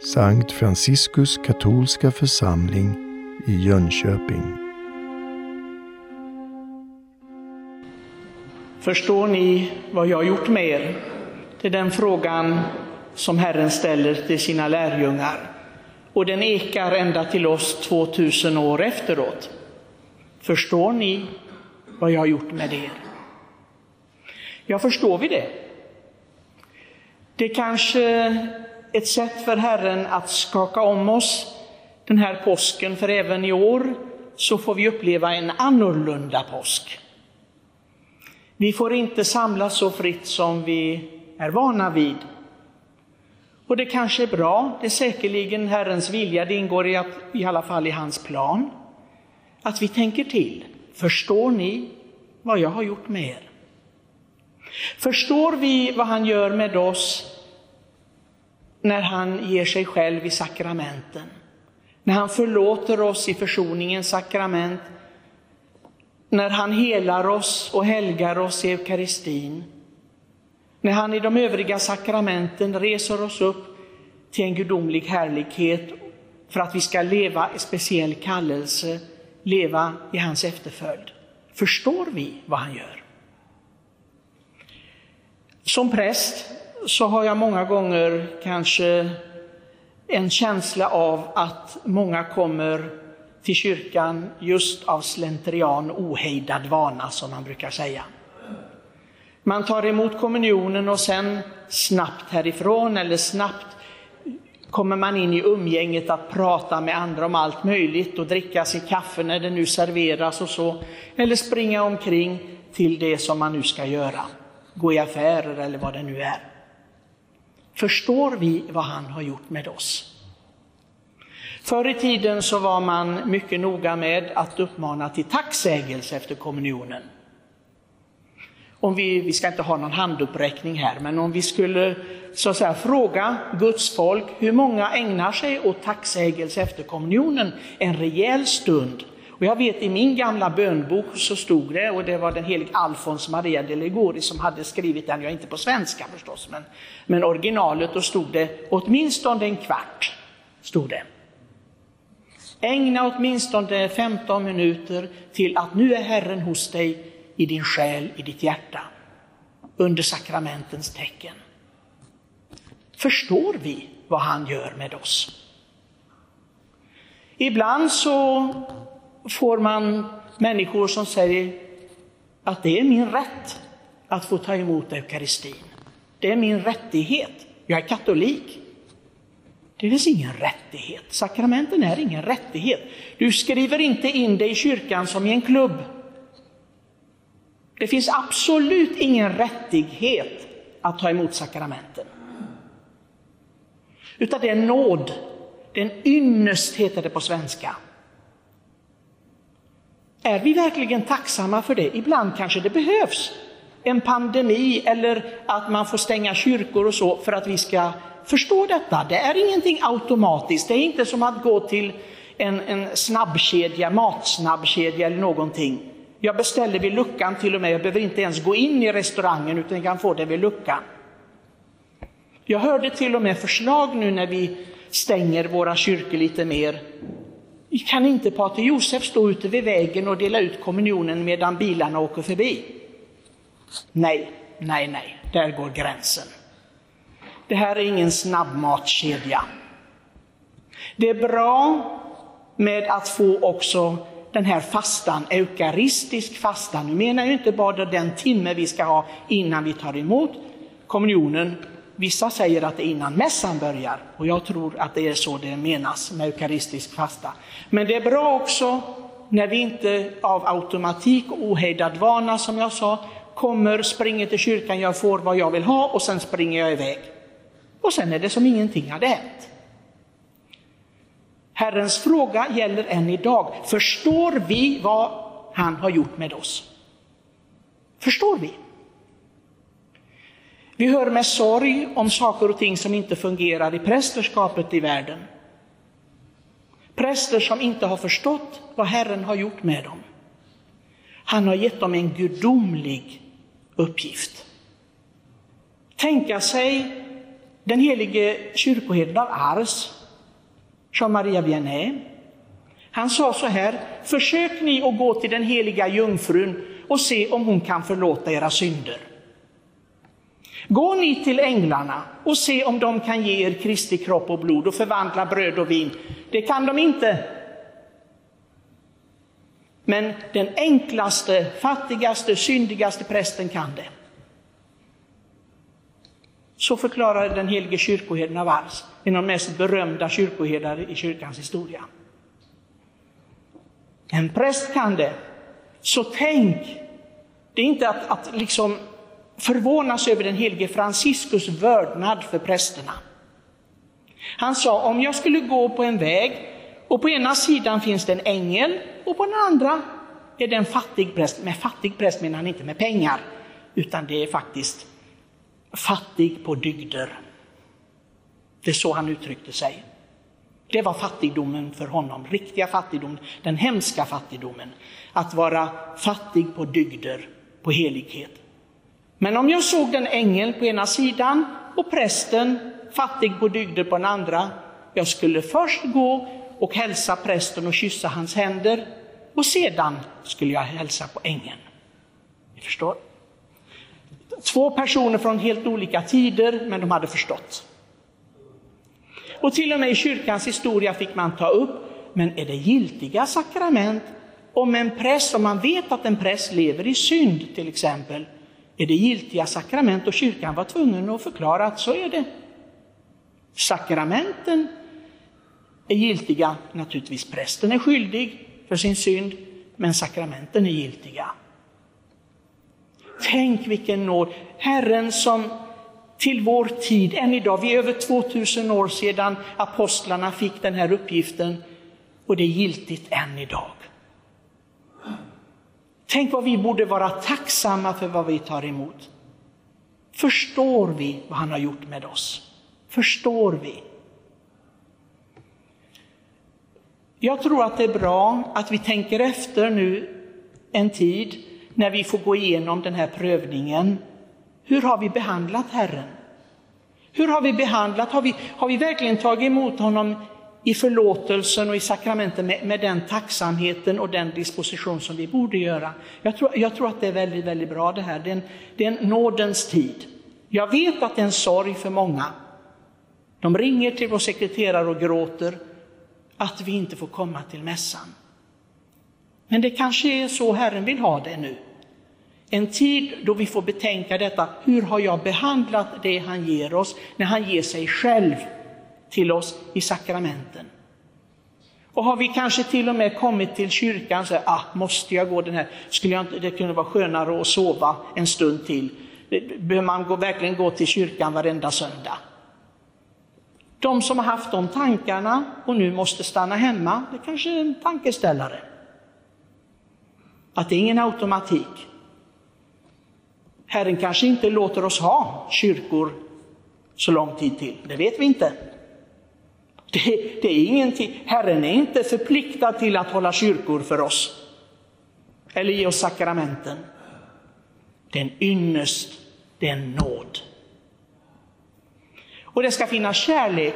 Sankt Franciskus katolska församling i Jönköping. Förstår ni vad jag har gjort med er? Det är den frågan som Herren ställer till sina lärjungar. Och den ekar ända till oss 2000 år efteråt. Förstår ni vad jag har gjort med er? Ja, förstår vi det? Det kanske ett sätt för Herren att skaka om oss den här påsken, för även i år så får vi uppleva en annorlunda påsk. Vi får inte samlas så fritt som vi är vana vid. Och det kanske är bra, det är säkerligen Herrens vilja, det ingår i, att, i alla fall i hans plan, att vi tänker till. Förstår ni vad jag har gjort med er? Förstår vi vad han gör med oss när han ger sig själv i sakramenten? När han förlåter oss i försoningens sakrament, när han helar oss och helgar oss i eukaristin, när han i de övriga sakramenten reser oss upp till en gudomlig härlighet för att vi ska leva i speciell kallelse, leva i hans efterföljd. Förstår vi vad han gör? Som präst så har jag många gånger kanske en känsla av att många kommer till kyrkan just av slentrian, ohejdad vana som man brukar säga. Man tar emot kommunionen och sen snabbt härifrån eller snabbt kommer man in i umgänget att prata med andra om allt möjligt och dricka sin kaffe när det nu serveras och så. Eller springa omkring till det som man nu ska göra. Gå i affärer eller vad det nu är. Förstår vi vad han har gjort med oss? Förr i tiden så var man mycket noga med att uppmana till tacksägelse efter kommunionen. Om vi, vi ska inte ha någon handuppräckning här, men om vi skulle så att säga, fråga Guds folk hur många ägnar sig åt tacksägelse efter kommunionen en rejäl stund. Och jag vet i min gamla bönbok så stod det, och det var den helige Alfons Maria de Ligori som hade skrivit den, jag inte på svenska förstås, men, men originalet, då stod det åtminstone en kvart. Stod det. Ägna åtminstone 15 minuter till att nu är Herren hos dig i din själ, i ditt hjärta, under sakramentens tecken. Förstår vi vad han gör med oss? Ibland så får man människor som säger att det är min rätt att få ta emot eukaristin. Det är min rättighet. Jag är katolik. Det finns ingen rättighet. Sakramenten är ingen rättighet. Du skriver inte in dig i kyrkan som i en klubb. Det finns absolut ingen rättighet att ta emot sakramenten. Utan det är nåd. Det är en ynnest, heter det på svenska. Är vi verkligen tacksamma för det? Ibland kanske det behövs en pandemi eller att man får stänga kyrkor och så för att vi ska förstå detta. Det är ingenting automatiskt. Det är inte som att gå till en, en snabbkedja, matsnabbkedja eller någonting. Jag beställer vid luckan till och med, jag behöver inte ens gå in i restaurangen utan jag kan få det vid luckan. Jag hörde till och med förslag nu när vi stänger våra kyrkor lite mer. Kan inte Pater Josef stå ute vid vägen och dela ut kommunionen medan bilarna åker förbi? Nej, nej, nej, där går gränsen. Det här är ingen snabbmatskedja. Det är bra med att få också den här fastan, eukaristisk fasta. Nu menar jag inte bara den timme vi ska ha innan vi tar emot kommunionen. Vissa säger att det är innan mässan börjar och jag tror att det är så det menas med eukaristisk fasta. Men det är bra också när vi inte av automatik och ohejdad vana, som jag sa, kommer, springer till kyrkan, jag får vad jag vill ha och sen springer jag iväg. Och sen är det som ingenting hade hänt. Herrens fråga gäller än idag. Förstår vi vad han har gjort med oss? Förstår vi? Vi hör med sorg om saker och ting som inte fungerar i prästerskapet i världen. Präster som inte har förstått vad Herren har gjort med dem. Han har gett dem en gudomlig uppgift. Tänka sig Den helige kyrkoherden av Ars, Jean-Maria Vianney, han sa så här, försök ni att gå till den heliga jungfrun och se om hon kan förlåta era synder. Gå ni till änglarna och se om de kan ge er Kristi kropp och blod och förvandla bröd och vin. Det kan de inte. Men den enklaste, fattigaste, syndigaste prästen kan det. Så förklarade den helige kyrkoherden av Ars, en av de mest berömda kyrkoherdar i kyrkans historia. En präst kan det. Så tänk, det är inte att, att liksom förvånas över den helige Franciscus vördnad för prästerna. Han sa, om jag skulle gå på en väg och på ena sidan finns det en ängel och på den andra är det en fattig präst. Med fattig präst menar han inte med pengar, utan det är faktiskt fattig på dygder. Det är så han uttryckte sig. Det var fattigdomen för honom, riktiga fattigdom, den hemska fattigdomen. Att vara fattig på dygder, på helighet. Men om jag såg den ängel på ena sidan och prästen fattig på dygder på den andra, jag skulle först gå och hälsa prästen och kyssa hans händer och sedan skulle jag hälsa på ängeln. Ni förstår? Två personer från helt olika tider, men de hade förstått. Och till och med i kyrkans historia fick man ta upp, men är det giltiga sakrament om en präst, om man vet att en präst lever i synd till exempel, är det giltiga sakrament och kyrkan var tvungen att förklara att så är det. Sakramenten är giltiga, naturligtvis prästen är skyldig för sin synd, men sakramenten är giltiga. Tänk vilken nåd! Herren som till vår tid, än idag, vi är över 2000 år sedan apostlarna fick den här uppgiften och det är giltigt än idag. Tänk vad vi borde vara tacksamma för vad vi tar emot. Förstår vi vad han har gjort med oss? Förstår vi? Jag tror att det är bra att vi tänker efter nu en tid när vi får gå igenom den här prövningen. Hur har vi behandlat Herren? Hur har vi behandlat, har vi, har vi verkligen tagit emot honom i förlåtelsen och i sakramenten med, med, den tacksamheten och den disposition som vi borde göra. Jag tror, jag tror att det är väldigt, väldigt bra det här. Det är, en, det är en nådens tid. Jag vet att det är en sorg för många. De ringer till vår sekreterare och gråter att vi inte får komma till mässan. Men det kanske är så Herren vill ha det nu. En tid då vi får betänka detta, hur har jag behandlat det han ger oss när han ger sig själv till oss i sakramenten? Och har vi kanske till och med kommit till kyrkan och säger, ah, måste jag gå den här, skulle jag inte, det kunde vara skönare att sova en stund till. Behöver man gå, verkligen gå till kyrkan varenda söndag? De som har haft de tankarna och nu måste stanna hemma, det kanske är en tankeställare. Att det är ingen automatik. Herren kanske inte låter oss ha kyrkor så lång tid till, det vet vi inte. Det, det är ingenting. Herren är inte förpliktad till att hålla kyrkor för oss eller ge oss sakramenten. Det är en ynnest, det är en nåd. Och det ska finnas kärlek.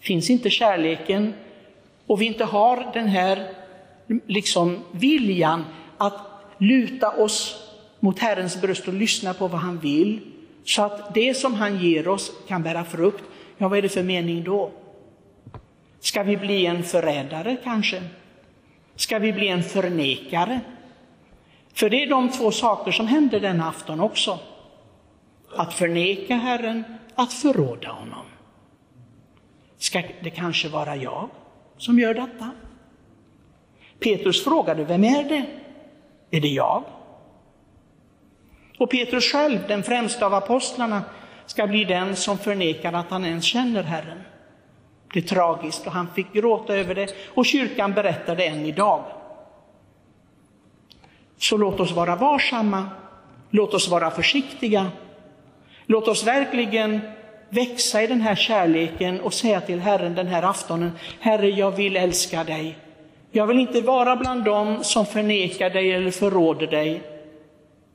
Finns inte kärleken och vi inte har den här liksom viljan att luta oss mot Herrens bröst och lyssna på vad han vill, så att det som han ger oss kan bära frukt. Ja, vad är det för mening då? Ska vi bli en förrädare kanske? Ska vi bli en förnekare? För det är de två saker som händer den afton också. Att förneka Herren, att förråda honom. Ska det kanske vara jag som gör detta? Petrus frågade, vem är det? Är det jag? Och Petrus själv, den främsta av apostlarna, ska bli den som förnekar att han ens känner Herren. Det är tragiskt och han fick gråta över det och kyrkan berättar det än idag. Så låt oss vara varsamma, låt oss vara försiktiga. Låt oss verkligen växa i den här kärleken och säga till Herren den här aftonen, Herre jag vill älska dig. Jag vill inte vara bland dem som förnekar dig eller förråder dig.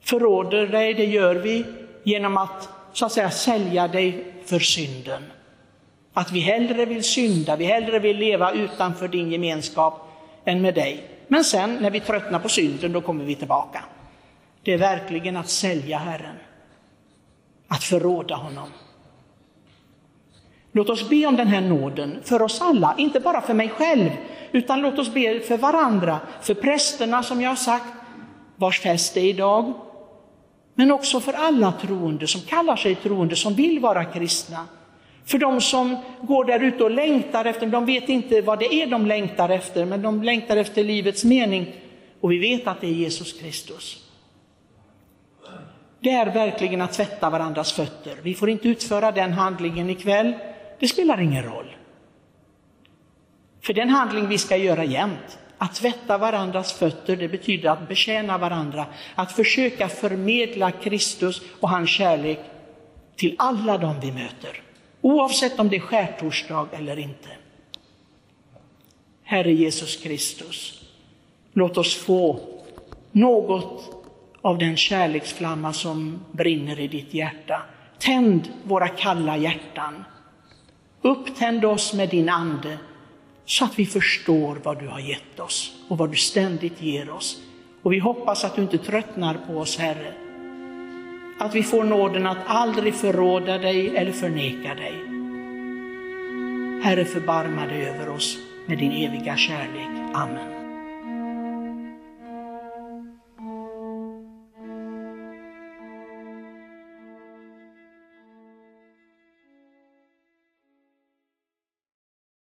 Förråder dig, det gör vi genom att så att säga sälja dig för synden. Att vi hellre vill synda, vi hellre vill leva utanför din gemenskap än med dig. Men sen när vi tröttnar på synden, då kommer vi tillbaka. Det är verkligen att sälja Herren, att förråda honom. Låt oss be om den här nåden för oss alla, inte bara för mig själv, utan låt oss be för varandra, för prästerna som jag har sagt, vars fest är idag, men också för alla troende som kallar sig troende, som vill vara kristna. För de som går där ute och längtar efter, de vet inte vad det är de längtar efter, men de längtar efter livets mening. Och vi vet att det är Jesus Kristus. Det är verkligen att tvätta varandras fötter. Vi får inte utföra den handlingen ikväll. Det spelar ingen roll. För den handling vi ska göra jämt, att tvätta varandras fötter, det betyder att betjäna varandra, att försöka förmedla Kristus och hans kärlek till alla de vi möter, oavsett om det är skärtorsdag eller inte. Herre Jesus Kristus, låt oss få något av den kärleksflamma som brinner i ditt hjärta. Tänd våra kalla hjärtan. Upptänd oss med din ande så att vi förstår vad du har gett oss och vad du ständigt ger oss. Och vi hoppas att du inte tröttnar på oss, Herre. Att vi får nåden att aldrig förråda dig eller förneka dig. Herre, förbarma dig över oss med din eviga kärlek. Amen.